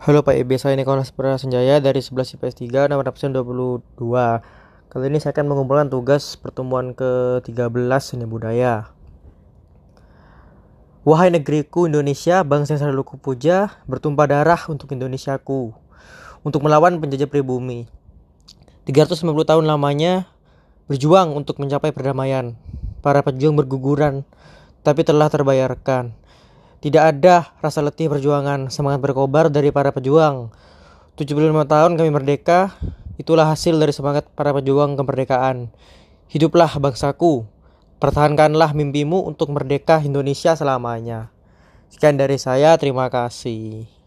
Halo Pak Ibe, saya Nikolas Prasenjaya dari 11 IPS 3, nomor absen 22. Kali ini saya akan mengumpulkan tugas pertemuan ke-13 seni budaya. Wahai negeriku Indonesia, bangsa yang selalu kupuja, bertumpah darah untuk Indonesiaku, untuk melawan penjajah pribumi. 390 tahun lamanya berjuang untuk mencapai perdamaian. Para pejuang berguguran, tapi telah terbayarkan. Tidak ada rasa letih perjuangan, semangat berkobar dari para pejuang. 75 tahun kami merdeka, itulah hasil dari semangat para pejuang kemerdekaan. Hiduplah bangsaku, pertahankanlah mimpimu untuk merdeka Indonesia selamanya. Sekian dari saya, terima kasih.